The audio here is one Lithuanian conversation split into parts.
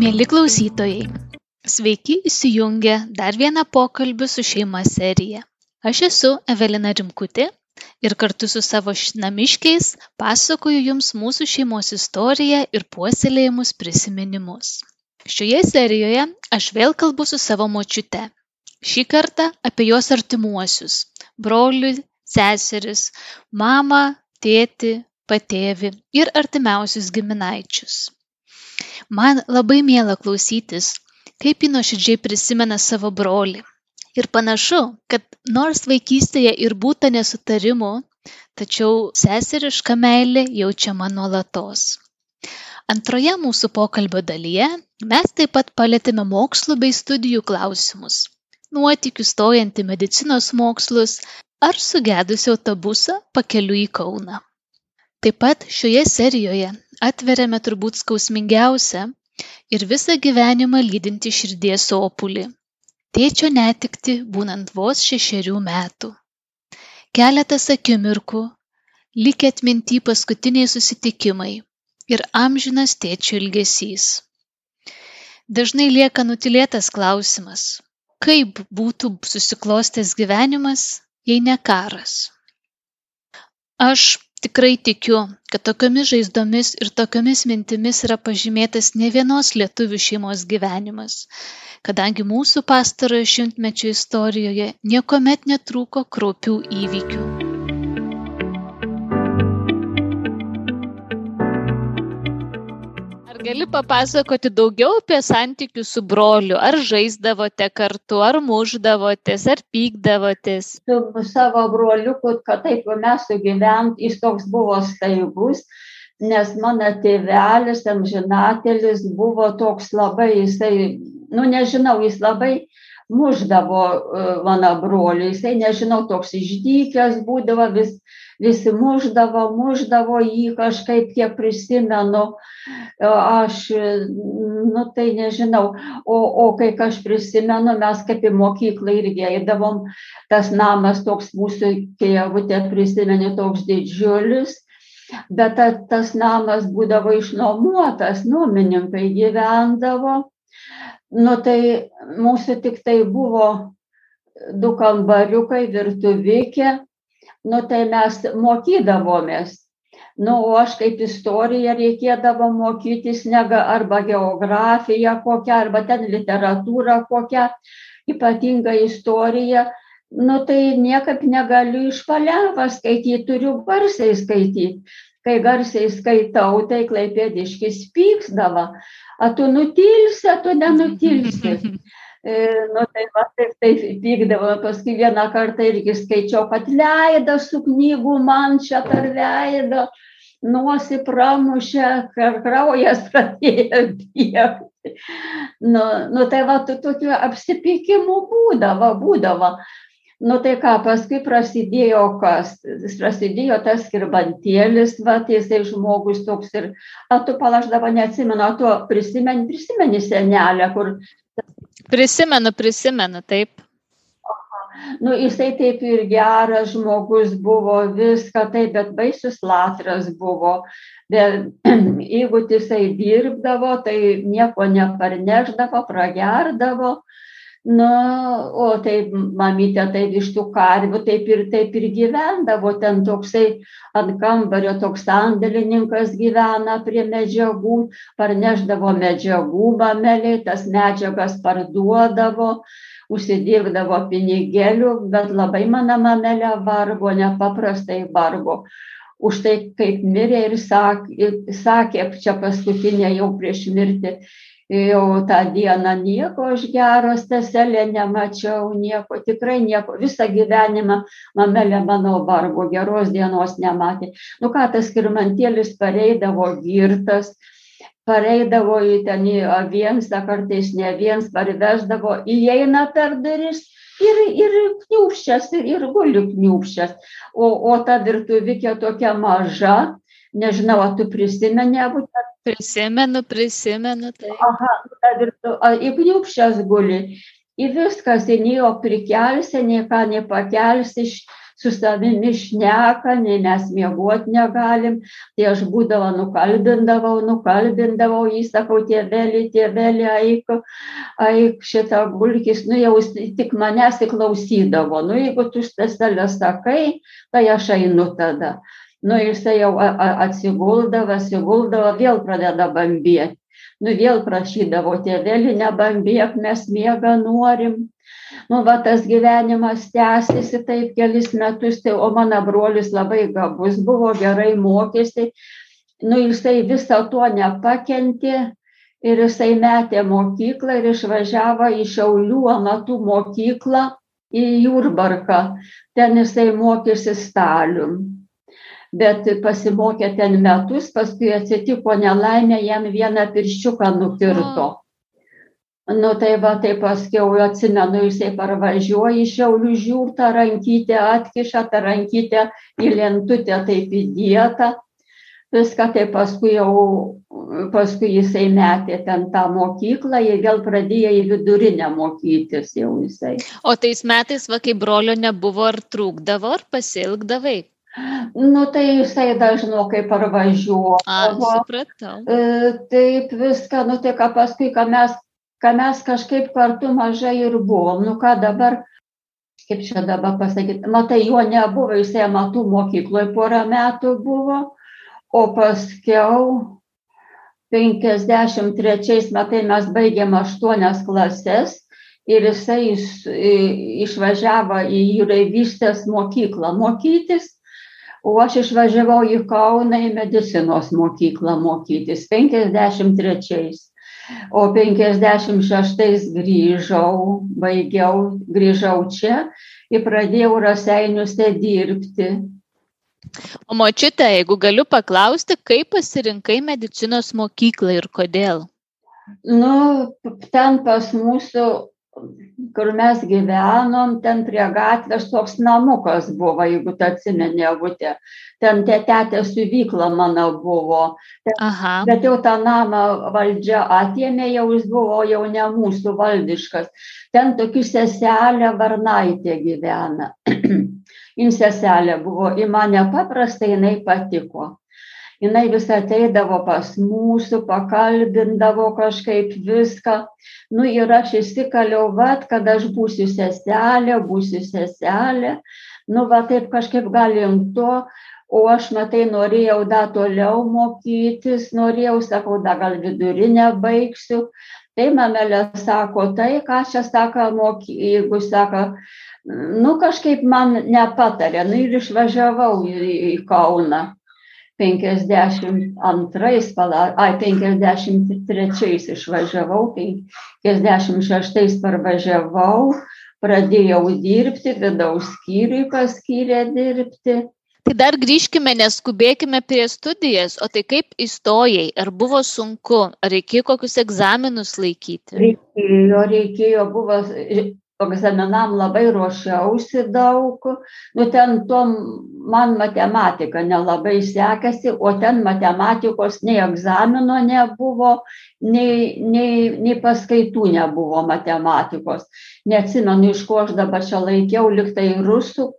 Mėly klausytojai, sveiki įsijungę dar vieną pokalbį su šeima seriją. Aš esu Evelina Rimkutė ir kartu su savo namiškiais pasakoju Jums mūsų šeimos istoriją ir puoselėjimus prisiminimus. Šioje serijoje aš vėl kalbu su savo močiute. Šį kartą apie jos artimuosius - brolių, seseris, mamą, tėtį, patėvį ir artimiausius giminaičius. Man labai miela klausytis, kaip ji nuoširdžiai prisimena savo brolį. Ir panašu, kad nors vaikystėje ir būta nesutarimų, tačiau seseriška meilė jaučiama nuolatos. Antroje mūsų pokalbio dalyje mes taip pat palėtėme mokslų bei studijų klausimus. Nuotikių stojant į medicinos mokslus ar sugedusio autobusą pakeliu į Kauną. Taip pat šioje serijoje atveriame turbūt skausmingiausią ir visą gyvenimą lydintį širdies opulį - tėčio netikti būnant vos šešerių metų. Keletas akimirkų, likę atminti paskutiniai susitikimai ir amžinas tėčio ilgesys. Dažnai lieka nutilėtas klausimas, kaip būtų susiklostęs gyvenimas, jei ne karas. Aš tikrai tikiu kad tokiomis žaizdomis ir tokiomis mintimis yra pažymėtas ne vienos lietuvių šeimos gyvenimas. Kadangi mūsų pastarojo šimtmečio istorijoje niekuomet netrūko kraupių įvykių gali papasakoti daugiau apie santykius su broliu? Ar žaisdavote kartu ar mušdavotės ar pykdavotės? Su savo broliuku kad taip mes sugyvent jis toks buvo staigus nes mano tėvelis amžinatelis buvo toks labai jisai nu nežinau jis labai mušdavo e, mano brolį jisai nežinau toks išdykęs būdavo vis visi mušdavo mušdavo jį kažkaip kiek prisimenu aš nu tai nežinau o o kai aš prisimenu mes kaip į mokyklą irgi eidavom tas namas toks mūsų kijevute prisimeni toks didžiulis bet ta, tas namas būdavo išnuomotas nuomininkai gyvendavo. Nu tai mūsų tik tai buvo du kambariukai virtuvėkė nu tai mes mokydavomės. Nu o aš kaip istoriją reikėdavo mokytis nega arba geografiją kokią arba ten literatūrą kokią ypatingą istoriją nu tai niekaip negaliu iš paliaupų skaityt turiu garsiai skaityt kai garsiai skaitau tai klaipėdiškis pyksdavo. A tu nutilsi a tu nenutilsi nu tai va taip taip pykdavo paskui vieną kartą irgi skaičiau kad leido su knygų man čia per veidą nosį pramušė kraujas pradėjo bėgti. Nu nu tai va tokių apsipykimų būdavo būdavo. Nu tai ką paskui prasidėjo kas prasidėjo tas kirbantėlis vat jisai žmogus toks ir a tu pala aš dabar neatsimenu tu prisimeni prisimeni senelę kur Prisimenu, prisimenu, taip. Nu, jisai taip ir geras žmogus buvo, viską taip, bet baisus latras buvo. Bet jeigu jisai dirbdavo, tai nieko neparneždavo, pragerdavo nu o taip mamytė tai iš tų karvių taip ir taip ir gyvendavo. Ten toksai ant kambario toks sandėlininkas gyvena prie medžiagų parnešdavo medžiagų mameliai tas medžiagas parduodavo užsidirbdavo pinigėlių bet labai mano mamelė vargo nepaprastai vargo. Už tai kaip mirė ir sakė sakė čia paskutinė jau prieš mirtį jau tą dieną nieko aš gero sesele nemačiau nieko tikrai nieko. Visą gyvenimą mamelė mano vargo geros dienos nematė. Nu ką tas skirmantėlis pareidavo girtas pareidavo į ten į aviensą kartais ne viens parveždavo įeina per duris ir ir kniūbsčias ir, ir guli kniūbsčias o o ta virtuvikė tokia maža nežinau ar tu prisimeni abu Prisimenu, prisimenu. Tai. Aha, tad ir tu, į kniupščias guli. Į viskas, į nieko prikelsi, nieko nepakelsi, su savimi šneka, nei mes miegoti negalim. Tai aš būdavo nukalbindavau, nukalbindavau, jis sakau, tėvelį, tėvelį, eik, eik šitą gulkis, nu jau tik manęs įklausydavo. Nu jeigu tu šteselę sakai, tai aš einu tada. Nu jisai jau atsiguldavo, atsiguldavo, vėl pradeda bambėti nu vėl prašydavo tėveli, nebambėk, mes miegą norim. Nu, va, tas gyvenimas tęsiasi taip kelis metus, tai, o mano brolis labai gabus buvo, gerai mokėsi. Nu, jisai viso to nepakentė ir jisai metė mokyklą ir išvažiavo į Šiaulių amatų mokyklą į Jurbarką. Ten jisai mokėsi stalium bet pasimokė ten metus, paskui atsitiko nelaimė, jam vieną pirščiuką nukirto. Nu tai va, tai paskiau atsimenu, jisai parvažiuoja iš Šiaulių žiūrtą, rankytę atkiša, tą rankytę į lentutę taip įdėta. Viską tai paskui jau, paskui jisai metė ten tą mokyklą ir vėl pradėjo į vidurinę mokytis jau jisai. O tais metais, va, kai brolio nebuvo, ar trūkdavo, ar pasilgdavai? Nu, tai jisai dažnokai parvažiuoja. Supratau. E, taip viską, nu tai ką paskui, ką mes, ką mes kažkaip kartu mažai ir buvom. Nu ką dabar, kaip čia dabar pasakyti, matai, jo nebuvo, jisai matų mokykloje porą metų buvo, o paskiau 53 metai mes baigėm aštuonias klases ir jisai iš, išvažiavo į jūreivystės mokyklą mokytis o aš išvažiavau į Kauną į medicinos mokyklą mokytis 53. O 56 grįžau, baigiau, grįžau čia ir pradėjau raseiniuose dirbti. O močiute, jeigu galiu paklausti, kaip pasirinkai medicinos mokyklą ir kodėl? Nu, ten pas mūsų kur mes gyvenom, ten prie gatvės toks namukas buvo, jeigu tu atsimeni, avutė. Ten tetė siuvykla mano buvo. Ten, Aha. bet jau tą namą valdžia atėmė, jau jis buvo jau ne mūsų valdiškas. Ten tokia seselė Varnaitė gyvena. Jin seselė buvo, į mane paprastai jinai patiko jinai vis ateidavo pas mūsų, pakalbindavo kažkaip viską. Nu ir aš įsikaliau, vad, kad aš būsiu seselė, būsiu seselė. Nu, va taip kažkaip galim to, o aš, matai, norėjau dar toliau mokytis, norėjau, sakau, dar gal vidurinę baigsiu. Tai mamelė sako, tai ką čia sako, moky, jeigu sako, nu kažkaip man nepatarė, nu ir išvažiavau į, į Kauną. 52, ai 53 išvažiavau, 56 parvažiavau, pradėjau dirbti, vidaus skyriui paskyrė dirbti. Tai dar grįžkime, neskubėkime prie studijas, o tai kaip įstojai, ar buvo sunku, ar reikėjo kokius egzaminus laikyti? Reikėjo, reikėjo, buvo egzaminam labai ruošiausi daug, nu ten tom man matematika nelabai sekėsi, o ten matematikos nei egzamino nebuvo, nei, nei, nei paskaitų nebuvo matematikos. Neatsimenu, iš ko aš dabar čia laikiau, liktai rusų,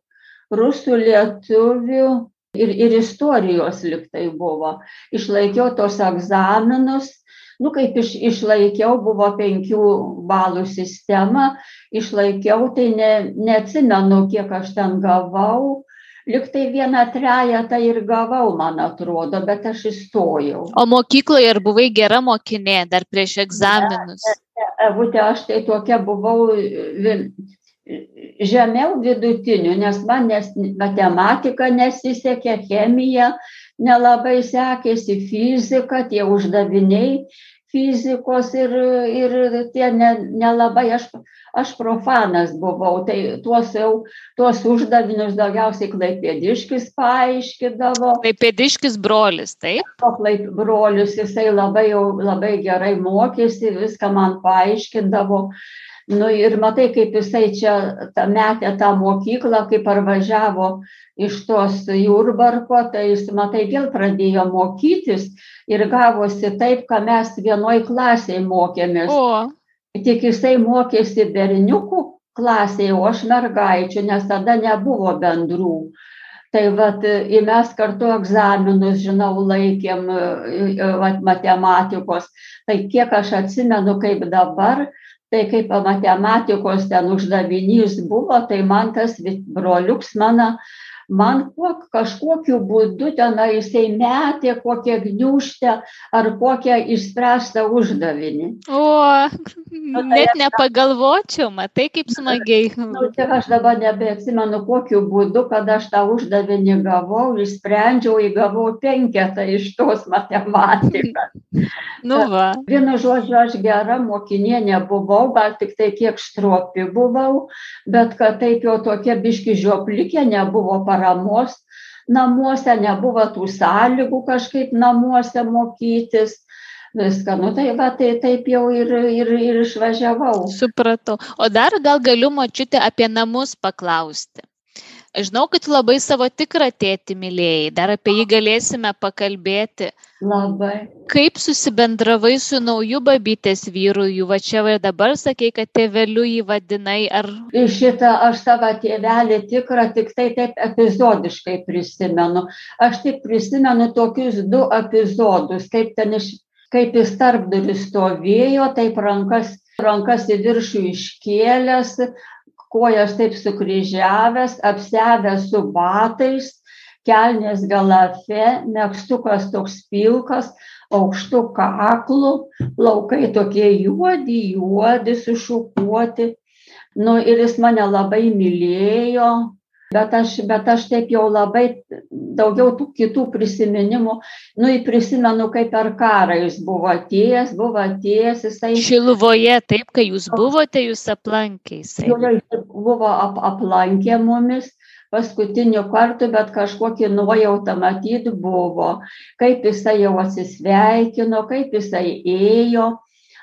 rusų lietuvių. Ir, ir istorijos liktai buvo. Išlaikiau tos egzaminus, nu kaip iš, išlaikiau, buvo penkių balų sistema, išlaikiau, tai ne, neatsimenu, kiek aš ten gavau. Liktai vieną trejetą ir gavau, man atrodo, bet aš įstojau. O mokykloje ar buvai gera mokinė dar prieš egzaminus? Evutė, aš tai tokia buvau žemiau vidutinių, nes man nes, matematika nesisekė, chemija nelabai sekėsi, fizika, tie uždaviniai fizikos ir, ir tie nelabai, ne aš, aš profanas buvau, tai tuos, jau, tuos uždavinius daugiausiai klaipėdiškis paaiškidavo. Klaipėdiškis brolis, taip? O klaip brolis, jisai labai, jau, labai gerai mokėsi, viską man paaiškindavo. Nu ir matai, kaip jisai čia ta, metė tą mokyklą, kaip parvažiavo iš tos Jurbarko, tai jis, matai, vėl pradėjo mokytis ir gavosi taip, kad mes vienoj klasėje mokėmės. O. Tik jisai mokėsi berniukų, klasėje, o aš mergaičių, nes tada nebuvo bendrų. Tai vat, mes kartu egzaminus, žinau, laikėm vat, matematikos. Tai kiek aš atsimenu, kaip dabar, tai kaip matematikos ten uždavinys buvo, tai man tas broliuks mano man kuo kažkokiu būdu tenai jisai metė kokią gniūžtę ar kokią išspręstą uždavinį. O, nu, tai net nepagalvočiau, matai kaip smagiai. Nu, tik aš dabar nebeatsimenu, kokiu būdu, kad aš tą uždavinį gavau, išsprendžiau, įgavau penketą iš tos matematikos. nu va. Vienu žodžiu, aš gera mokinė nebuvau, gal tik tai kiek stropi buvau, bet kad taip jau tokia biški žioplikė nebuvo parašyta paramos namuose, nebuvo tų sąlygų kažkaip namuose mokytis. Viską, nu tai va, tai taip jau ir, ir, ir išvažiavau. Supratau. O dar gal galiu močiutė apie namus paklausti. Žinau, kad labai savo tikrą tėtį mylėjai, dar apie jį galėsime pakalbėti. Labai. Kaip susibendravai su nauju babytės vyru, jų va čia ir dabar sakai, kad tėveliu jį vadinai, ar... Šitą aš savo tėvelį tikrą tik tai taip epizodiškai prisimenu. Aš tik prisimenu tokius du epizodus, kaip ten iš, kaip jis tarp durų stovėjo, taip rankas, rankas į viršų iškėlęs, kojas taip sukryžiavęs, apsevęs su batais, kelnės galafe, mėgstukas toks pilkas, aukštų kaklų, laukai tokie juodi, juodi, sušukuoti. Nu, ir jis mane labai mylėjo, bet aš, bet aš taip jau labai daugiau tų kitų prisiminimų, nu, prisimenu, kaip per karą jis buvo atėjęs, buvo atėjęs, jisai. Šiluvoje, taip, kai jūs buvote, jūs aplankė jisai. Jis buvo ap, aplankė mumis paskutiniu kartu, bet kažkokį nuojautą matyt buvo, kaip jisai jau atsisveikino, kaip jisai ėjo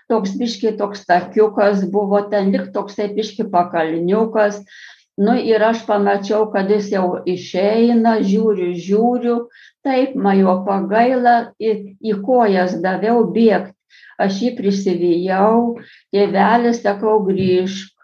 toks biški toks takiukas buvo, ten lik toksai biški pakalniukas, nu ir aš pamačiau kad jis jau išeina žiūriu žiūriu taip man jo pagaila į, į kojas daviau bėgt. Aš jį prisivijau tėvelis sakau grįžk.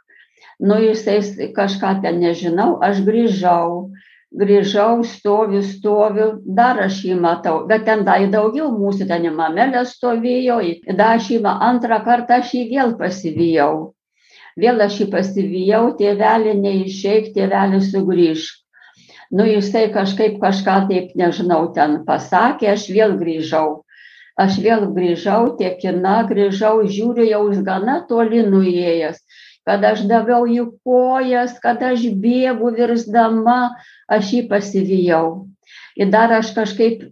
Nu jisai kažką ten nežinau aš grįžau. Grįžau stoviu stoviu dar aš jį matau. Bet ten dar daugiau mūsų ten mamelė stovėjo dar aš jį antrą kartą aš jį vėl pasivijau vėl aš jį pasivijau, tėvelį neišeik, tėvelį sugrįžk. Nu, jisai kažkaip kažką taip, nežinau, ten pasakė, aš vėl grįžau. Aš vėl grįžau, tiekina, grįžau, žiūriu, jau jis gana toli nuėjęs, kad aš daviau jų kojas, kad aš bėgu virsdama, aš jį pasivijau. Ir dar aš kažkaip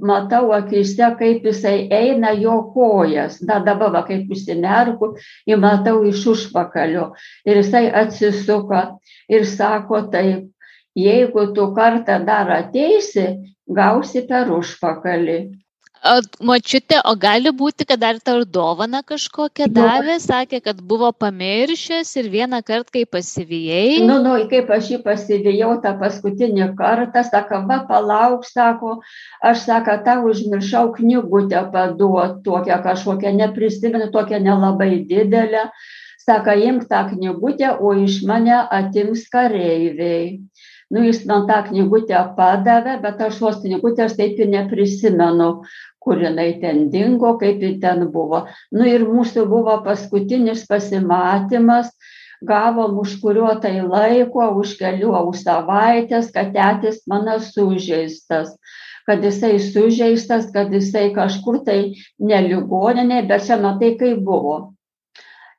matau akise, kaip jisai eina jo kojas. Da dabar, va, kaip užsimerku, jį matau iš užpakalio. Ir jisai atsisuka ir sako taip, jeigu tu kartą dar ateisi, gausi per užpakalį. O močiutė, o gali būti, kad dar tau dovana kažkokią davė, sakė, kad buvo pamiršęs ir vieną kartą, kai pasivijai. Nu, nu, kaip aš jį pasivijau tą paskutinį kartą, sako, va, palauk, sako, aš sako, tau užmiršau knygutę paduot, tokią kažkokią, neprisimenu, tokią nelabai didelę. Sako, imk tą knygutę, o iš mane atims kareiviai nu jis man tą knygutę padavė bet aš tos knygutės taip ir neprisimenu kur jinai ten dingo kaip ji ten buvo. Nu ir mūsų buvo paskutinis pasimatymas gavom už kurio tai laiko už kelių savaitės kad tetis mano sužeistas kad jisai sužeistas kad jisai kažkur tai ne ligoninėj bet čia matai kaip buvo.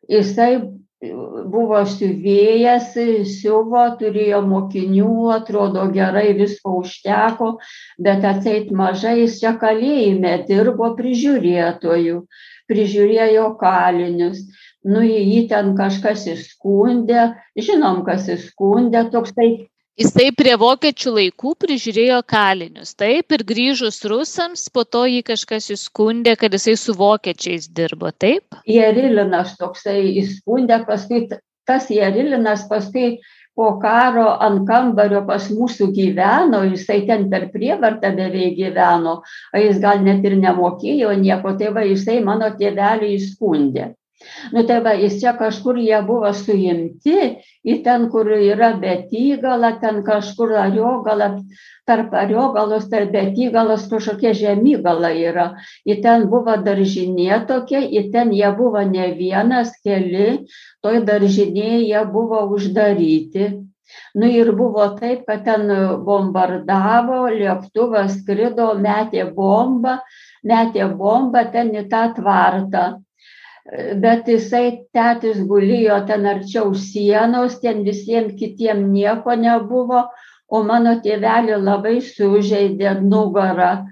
Jisai buvo siuvėjas, siuvo, turėjo mokinių, atrodo gerai, visko užteko, bet atseit mažai jis čia kalėjime dirbo prižiūrėtojų, prižiūrėjo kalinius. Nu, jį ten kažkas įskundė, žinom, kas įskundė, toksai Jisai prie vokiečių laikų prižiūrėjo kalinius, taip, ir grįžus rusams, po to jį kažkas įskundė, kad jisai su vokiečiais dirbo, taip? Jerilinas toksai įskundė, paskui tas Jerilinas paskui po karo ant kambario pas mūsų gyveno, jisai ten per prievartą beveik gyveno, o jis gal net ir nemokėjo nieko, tai va jisai mano tėvelį įskundė. Nu tai va, jis čia kažkur jie buvo suimti, į ten, kur yra betygala, ten kažkur ariogala, tarp ariogalos, tarp betygalos kažkokie žemygala yra. Į ten buvo daržinė tokia, į ten jie buvo ne vienas, keli, toj daržinėje jie buvo uždaryti. Nu ir buvo taip, kad ten bombardavo, lėktuvas skrido, metė bombą, metė bombą ten į tą tvartą bet jisai tetis gulėjo ten arčiau sienos, ten visiems kitiems nieko nebuvo, o mano tėvelį labai sužeidė nugarą.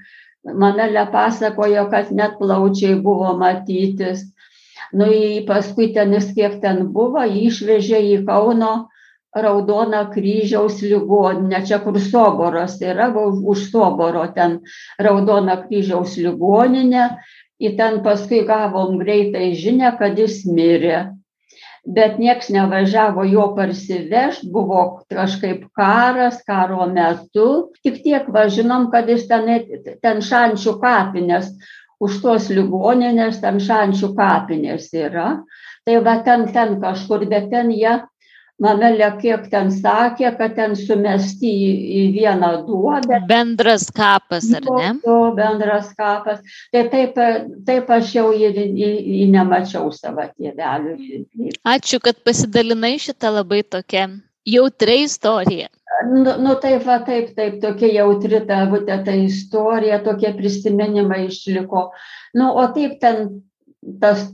Manelė pasakojo, kad net plaučiai buvo matytis. Nu, paskui ten kiek ten buvo, išvežė į Kauno Raudoną kryžiaus ligoninę, čia kur Soboros yra, už Soboro ten Raudoną kryžiaus ligoninę į ten paskui gavom greitai žinę, kad jis mirė. Bet nieks nevažiavo jo parsivešt, buvo kažkaip karas, karo metu. Tik tiek važinom, kad jis ten, ten šančių kapinės, už tos ligoninės ten šančių kapinės yra. Tai va ten, ten kažkur, bet ten jie Mamelė kiek ten sakė, kad ten sumesti į, į vieną duobę. Bendras kapas, ar ne? Jo, bendras kapas. Tai taip, taip aš jau jį, jį, jį nemačiau savo tėvelių. Ačiū, kad pasidalinai šitą labai tokią jautrę istoriją. Nu, nu taip, va, taip, taip, tokia jautri ta, būtent ta istorija, tokie prisiminimai išliko. Nu, o taip ten tas,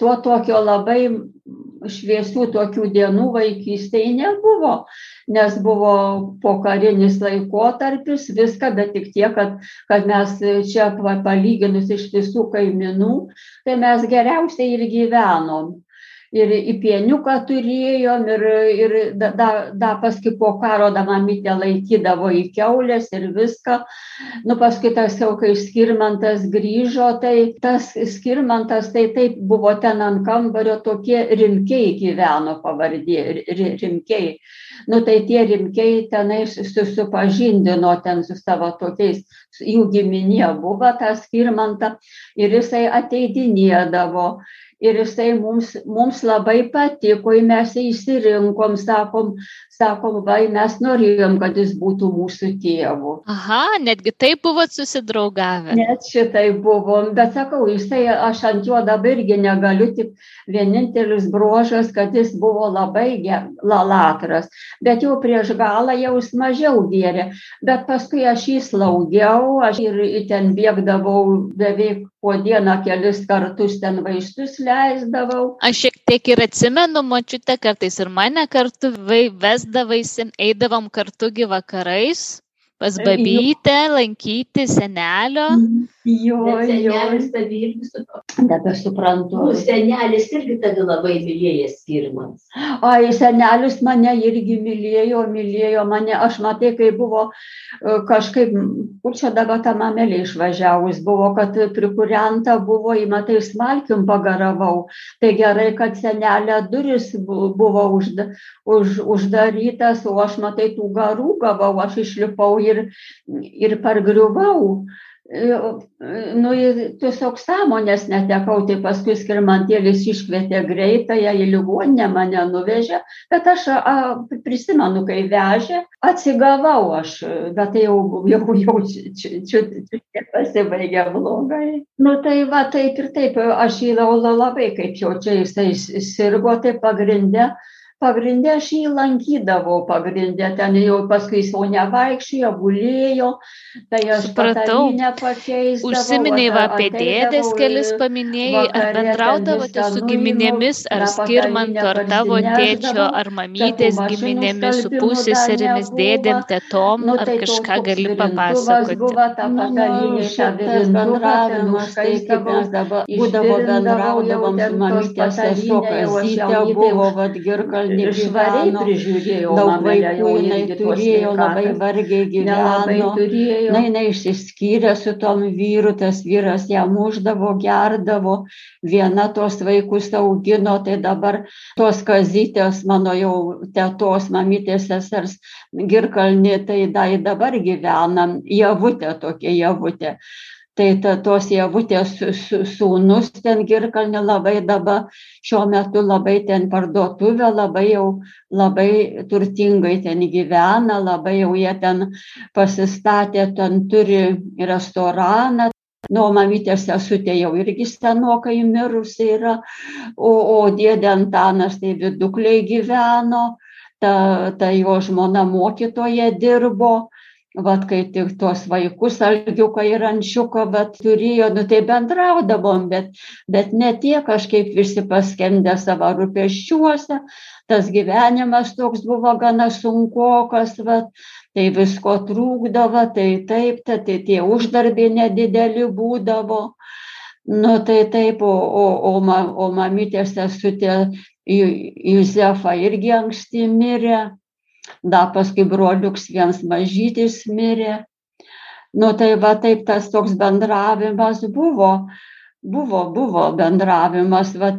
tuo tokio labai šviesių tokių dienų vaikystėje nebuvo, nes buvo pokarinis laikotarpis, viską, bet tik tiek, kad, kad mes čia palyginus iš visų kaiminų, tai mes geriausiai ir gyvenom ir į pieniuką turėjom ir, ir da, da, da paskui po karo da mamytė laikydavo į keulės ir viską. Nu, paskui tas jau, kai skirmantas grįžo, tai tas skirmantas, tai taip buvo ten ant kambario tokie rimkiai gyveno pavardė, rimkiai. Nu, tai tie rimkiai tenai susipažindino ten su savo tokiais, jų giminė buvo tas skirmantą ir jisai ateidinėdavo ir jisai mums, mums labai patiko, mes jį išsirinkom, sakom, sakom, vai mes norėjom, kad jis būtų mūsų tėvu. Aha, netgi taip buvot susidraugavę. Net šitai buvom, bet sakau, jisai, aš ant jo dabar irgi negaliu, tik vienintelis brožas, kad jis buvo labai lalatras, bet jau prieš galą jau jis mažiau gėrė, bet paskui aš jį slaugiau, aš ir ten bėgdavau beveik po dieną kelis kartus ten vaistus leisdavau. Aš šiek tiek ir atsimenu, močiute kartais ir mane kartu vesdavaisi, eidavom kartu gi vakarais pas babytę, lankyti senelio. Mhm. Jo, Bet jo. senelis tave irgi su to. Nebesuprantu. Nu, senelis irgi tave labai mylėjęs skirmas. Ai, senelis mane irgi mylėjo, mylėjo mane. Aš matai, kai buvo e, kažkaip, kur čia dabar ta mamelė išvažiavus, buvo, kad prikurianta buvo, į matai, smalkim pagaravau. Tai gerai, kad senelė duris bu- buvo užda, už, uždarytas, o aš matai, tų garų gavau, aš išlipau ir, ir pargriuvau. E, Nu, ir tiesiog sąmonės netekau, tai paskui skirmantėlis iškvietė greitąją į ligoninę, mane nuvežė, bet aš a, prisimenu, kai vežė, atsigavau aš, bet tai jau, jau, jau čia, čia, čia pasibaigė blogai. Nu tai va, taip ir taip, aš jį laulau labai, kaip jau čia jisai sirgo, tai pagrindė pagrinde aš jį lankydavau, pagrinde ten jau paskui jis jau nevaikščiojo, gulėjo, tai aš Supratau. patalynę pakeisdavau. Užsiminiai va apie dėdės kelis paminėjai, ar bendraudavote su giminėmis, ar tą skirmanto, ar tavo tėčio, ar mamytės giminėmis, su pusėserimis, dėdėm, tetom, Nu, ar tai kažką toks gali papasakoti. Buvo ta Nu, ten bendravimas, tai kaip mes dabar būdavo bendraudavom su mamytės sesuo Kazytė, buvo vad girkalnį švariai gyveno, prižiūrėjau. daug vaikų jinai turėjo, labai vargiai gyveno. turėjo. Na, jinai išsiskyrė su tom vyru, tas vyras ją muždavo, gerdavo, viena tos vaikus augino, tai dabar tos kazytės, mano jau tetos, mamytės sesers girkalnė, tai dai dabar gyvena, javutė tokia javutė. Tai ta, tos javutės sūnus ten girkalnė labai dabar šiuo metu labai ten parduotuvė, labai jau labai turtingai ten gyvena, labai jau jie ten pasistatė, ten turi restoraną. Nu, mamytės sesutė jau irgi senokai mirusi yra, o, o dėdė Antanas tai vidukliai gyveno, ta, ta jo žmona mokytoje dirbo vat kai tik tuos vaikus algiuką ir ančiuką vat turėjo nu tai bendraudavom bet bet ne tiek kažkaip visi paskendę savo rūpesčiuose tas gyvenimas toks buvo gana sunkokas vat tai visko trūkdavo tai taip tai, tai tie uždarbiai nedideli būdavo. Nu tai taip o o o ma o mamytės sesutė Juzefa irgi anksti mirė da paskui broliuks viens mažytis mirė. Nu tai va taip tas toks bendravimas buvo, buvo, buvo bendravimas, va,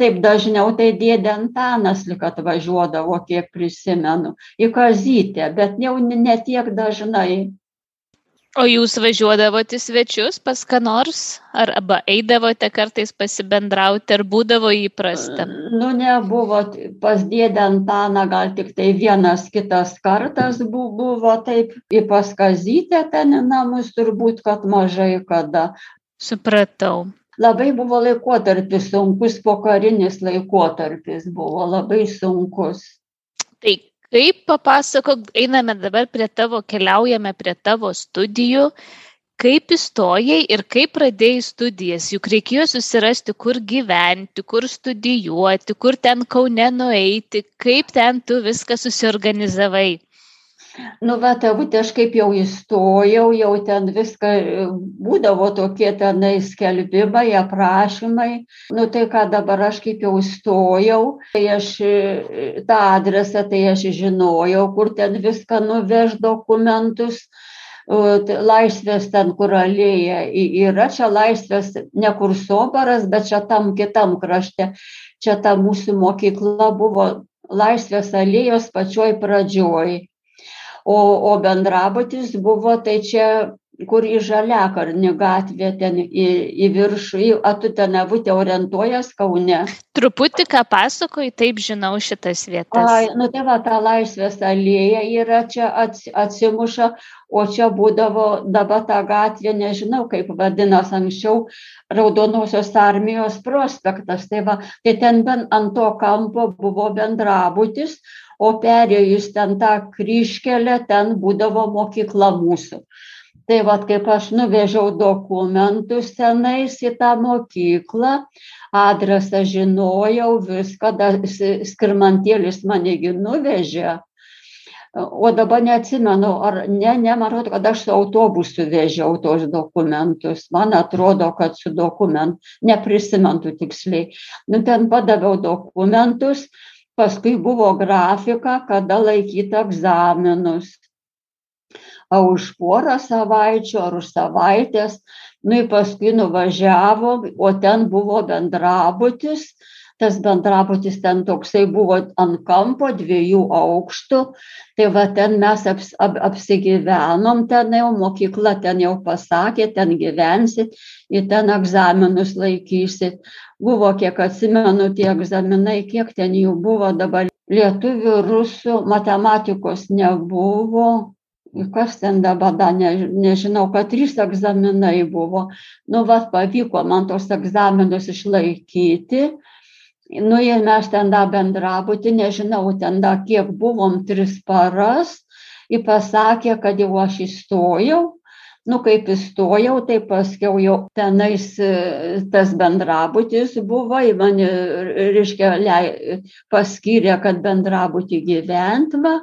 taip dažniau tai dėdė Antanas lik atvažiuodavo, kiek prisimenu, į kazytę, bet jau ne tiek dažnai. O jūs važiuodavote svečius pas ką nors? Ar arba eidavote kartais pasibendrauti, ar būdavo įprasta? Nu, nebuvo, pas dėdę Antaną gal tik tai vienas kitas kartas buvo, taip, į paskazytę ten namus turbūt, kad mažai kada. Supratau. Labai buvo laikotarpis sunkus, pokarinis laikotarpis buvo labai sunkus. Tai kaip papasakok einame dabar prie tavo keliaujame prie tavo studijų. Kaip įstojai ir kaip pradėjai studijas? Juk reikėjo susirasti kur gyventi kur studijuoti kur ten kaune nueiti kaip ten tu viską susiorganizavai nu va tėvutė aš kaip jau įstojau jau ten viską būdavo tokie tenai skelbimai aprašymai. Nu tai ką dabar aš kaip jau įstojau tai aš tą adresą tai aš žinojau kur ten viską nuveš dokumentus. Laisvės ten, kur alėja yra, čia laisvės ne kur sobaras, bet čia tam kitam krašte. Čia ta mūsų mokykla buvo laisvės alėjos pačioj pradžioj o o bendrabutis buvo tai čia kur į žaliakalnio gatvę ten į į viršų į a tu ten avute orientuojas kaune. Truputį ką pasakoji taip žinau šitas vietas. Ai nu tai va ta laisvės alėja yra čia ats atsimuša o čia būdavo dabar ta gatvė nežinau kaip vadinas anksčiau raudonosios armijos prospektas. Tai va tai ten ben ant to kampo buvo bendrabutis o perėjus ten tą kryžkelę ten būdavo mokykla mūsų. Tai vat kaip aš nuvežiau dokumentus tenais į tą mokyklą adresą žinojau viską skirmantėlis mane gi nuvežė. O dabar neatsimenu ar ne ne man atrodo kad aš su autobusu vežiau tuos dokumentus. Man atrodo kad su dokument neprisimenu tiksliai. Nu ten padaviau dokumentus paskui buvo grafika kada laikyt egzaminus. A už porą savaičių ar už savaitės nu ir paskui nuvažiavom o ten buvo bendrabutis tas bendrabutis ten toksai buvo ant kampo dviejų aukštų. Tai va ten mes aps ap apsigyvenom ten jau mokykla ten jau pasakė ten gyvensit ir ten egzaminus laikysit buvo kiek atsimenu tie egzaminai kiek ten jų buvo dabar. Lietuvių rusų matematikos nebuvo. Kas ten dabar dar ne nežinau kad trys egzaminai buvo. Nu vat pavyko man tuos egzaminus išlaikyti nu ir mes ten tą bendrabutį nežinau ten dar kiek buvom tris paras ir pasakė kad jau aš įstojau. Nu kaip įstojau tai paskiau jau tenais tas bendrabutis buvo į mane reiškia paskyrė kad bendrabuty gyvent va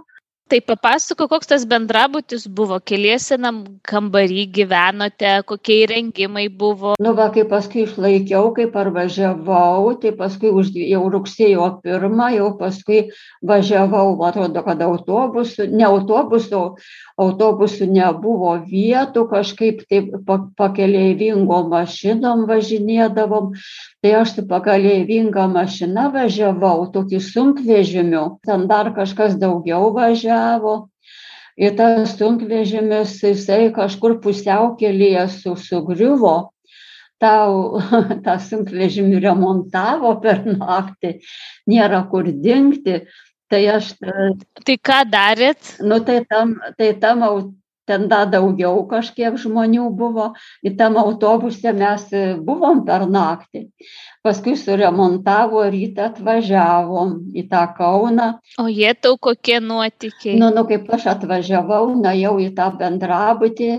tai papasakok koks tas bendrabutis buvo? Keliese nam kambary gyvenote? Kokie įrengimai buvo? Nu va kai paskui išlaikiau kai parvažiavau tai paskui už jau rugsėjo pirmą jau paskui važiavau atrodo kad autobusu ne autobusu autobusų nebuvo vietų kažkaip taip pa pakeleivingom mašinom važinėdavom tai aš su pakeleivinga mašina važiavau tokiu sunkvežimiu ten dar kažkas daugiau važiavo ir tas sunkvežimis, jisai kažkur pusiaukelėje su, sugriuvo, tau tą sunkvežimį remontavo per naktį, nėra kur dingti. Tai aš. Tai ką darėt? Nu, tai tam, tai tam ten dar daugiau kažkiek žmonių buvo, į tam autobuse mes buvom per naktį. Paskui suremontavo rytą atvažiavom į tą kauną. O jetau kokie nuotykiai? Nu nu kaip aš atvažiavau nuėjau į tą bendrabutį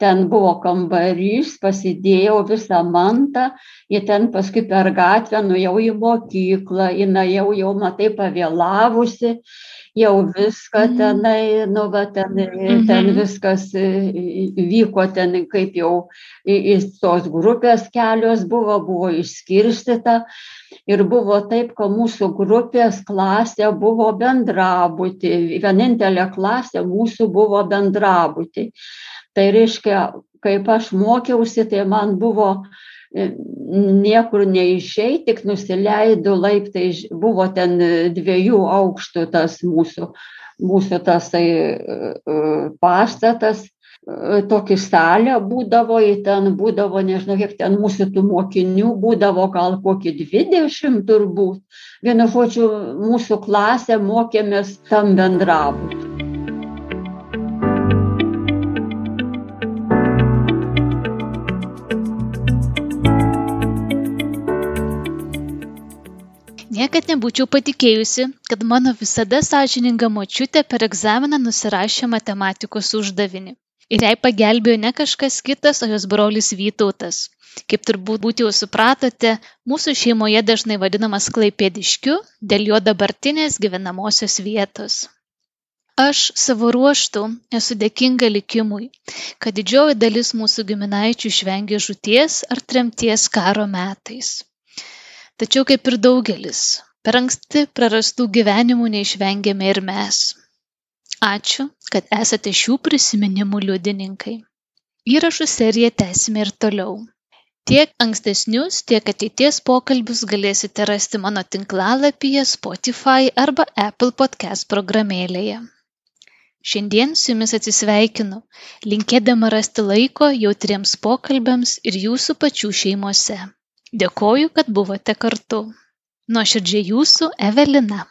ten buvo kambarys pasidėjau visą mantą ir ten paskui per gatvę nuėjau į mokyklą ir nuėjau jau matai pavėlavusi jau viską Mhm. tenai, nu, va, ten, ten Mhm. viskas e, vyko ten, kaip jau į- į tos grupės kelios buvo, buvo išskirstyta. Ir buvo taip, kad mūsų grupės klasė buvo bendrabutį. Vienintelė klasė mūsų buvo bendrabutį. Tai reiškia, kaip aš mokiausi, tai man buvo e, niekur neišei, tik nusileido laiptai, buvo ten e, dviejų aukštų tas mūsų, mūsų tasai e, e, pastatas. e, Tokį salę būdavo, ten būdavo, nežinau, kiek ten mūsų tų mokinių būdavo, gal kokį 20 turbūt. Vienu žodžiu, mūsų klasė mokėmės tam bendrabutį. Niekad nebūčiau patikėjusi, kad mano visada sąžininga močiutė per egzaminą nusirašė matematikos uždavinį. Ir jai pagelbėjo ne kažkas kitas, o jos brolis Vytautas. Kaip turbūt jau supratote, mūsų šeimoje dažnai vadinamas klaipėdiškiu dėl jo dabartinės gyvenamosios vietos. Aš savo ruoštų esu dėkinga likimui, kad didžioji dalis mūsų giminaičių išvengė žūties ar tremties karo metais. Tačiau kaip ir daugelis, per anksti prarastų gyvenimų neišvengėme ir mes. Ačiū, kad esate šių prisiminimų liudininkai. Įrašų seriją tęsime ir toliau. Tiek ankstesnius, tiek ateities pokalbius galėsite rasti mano tinklalapyje Spotify arba Apple podcast programėlėje. Šiandien su jumis atsisveikinu, linkėdama rasti laiko jautriems pokalbiams ir jūsų pačių šeimose. Dėkoju, kad buvote kartu. Nuoširdžiai jūsų Evelina.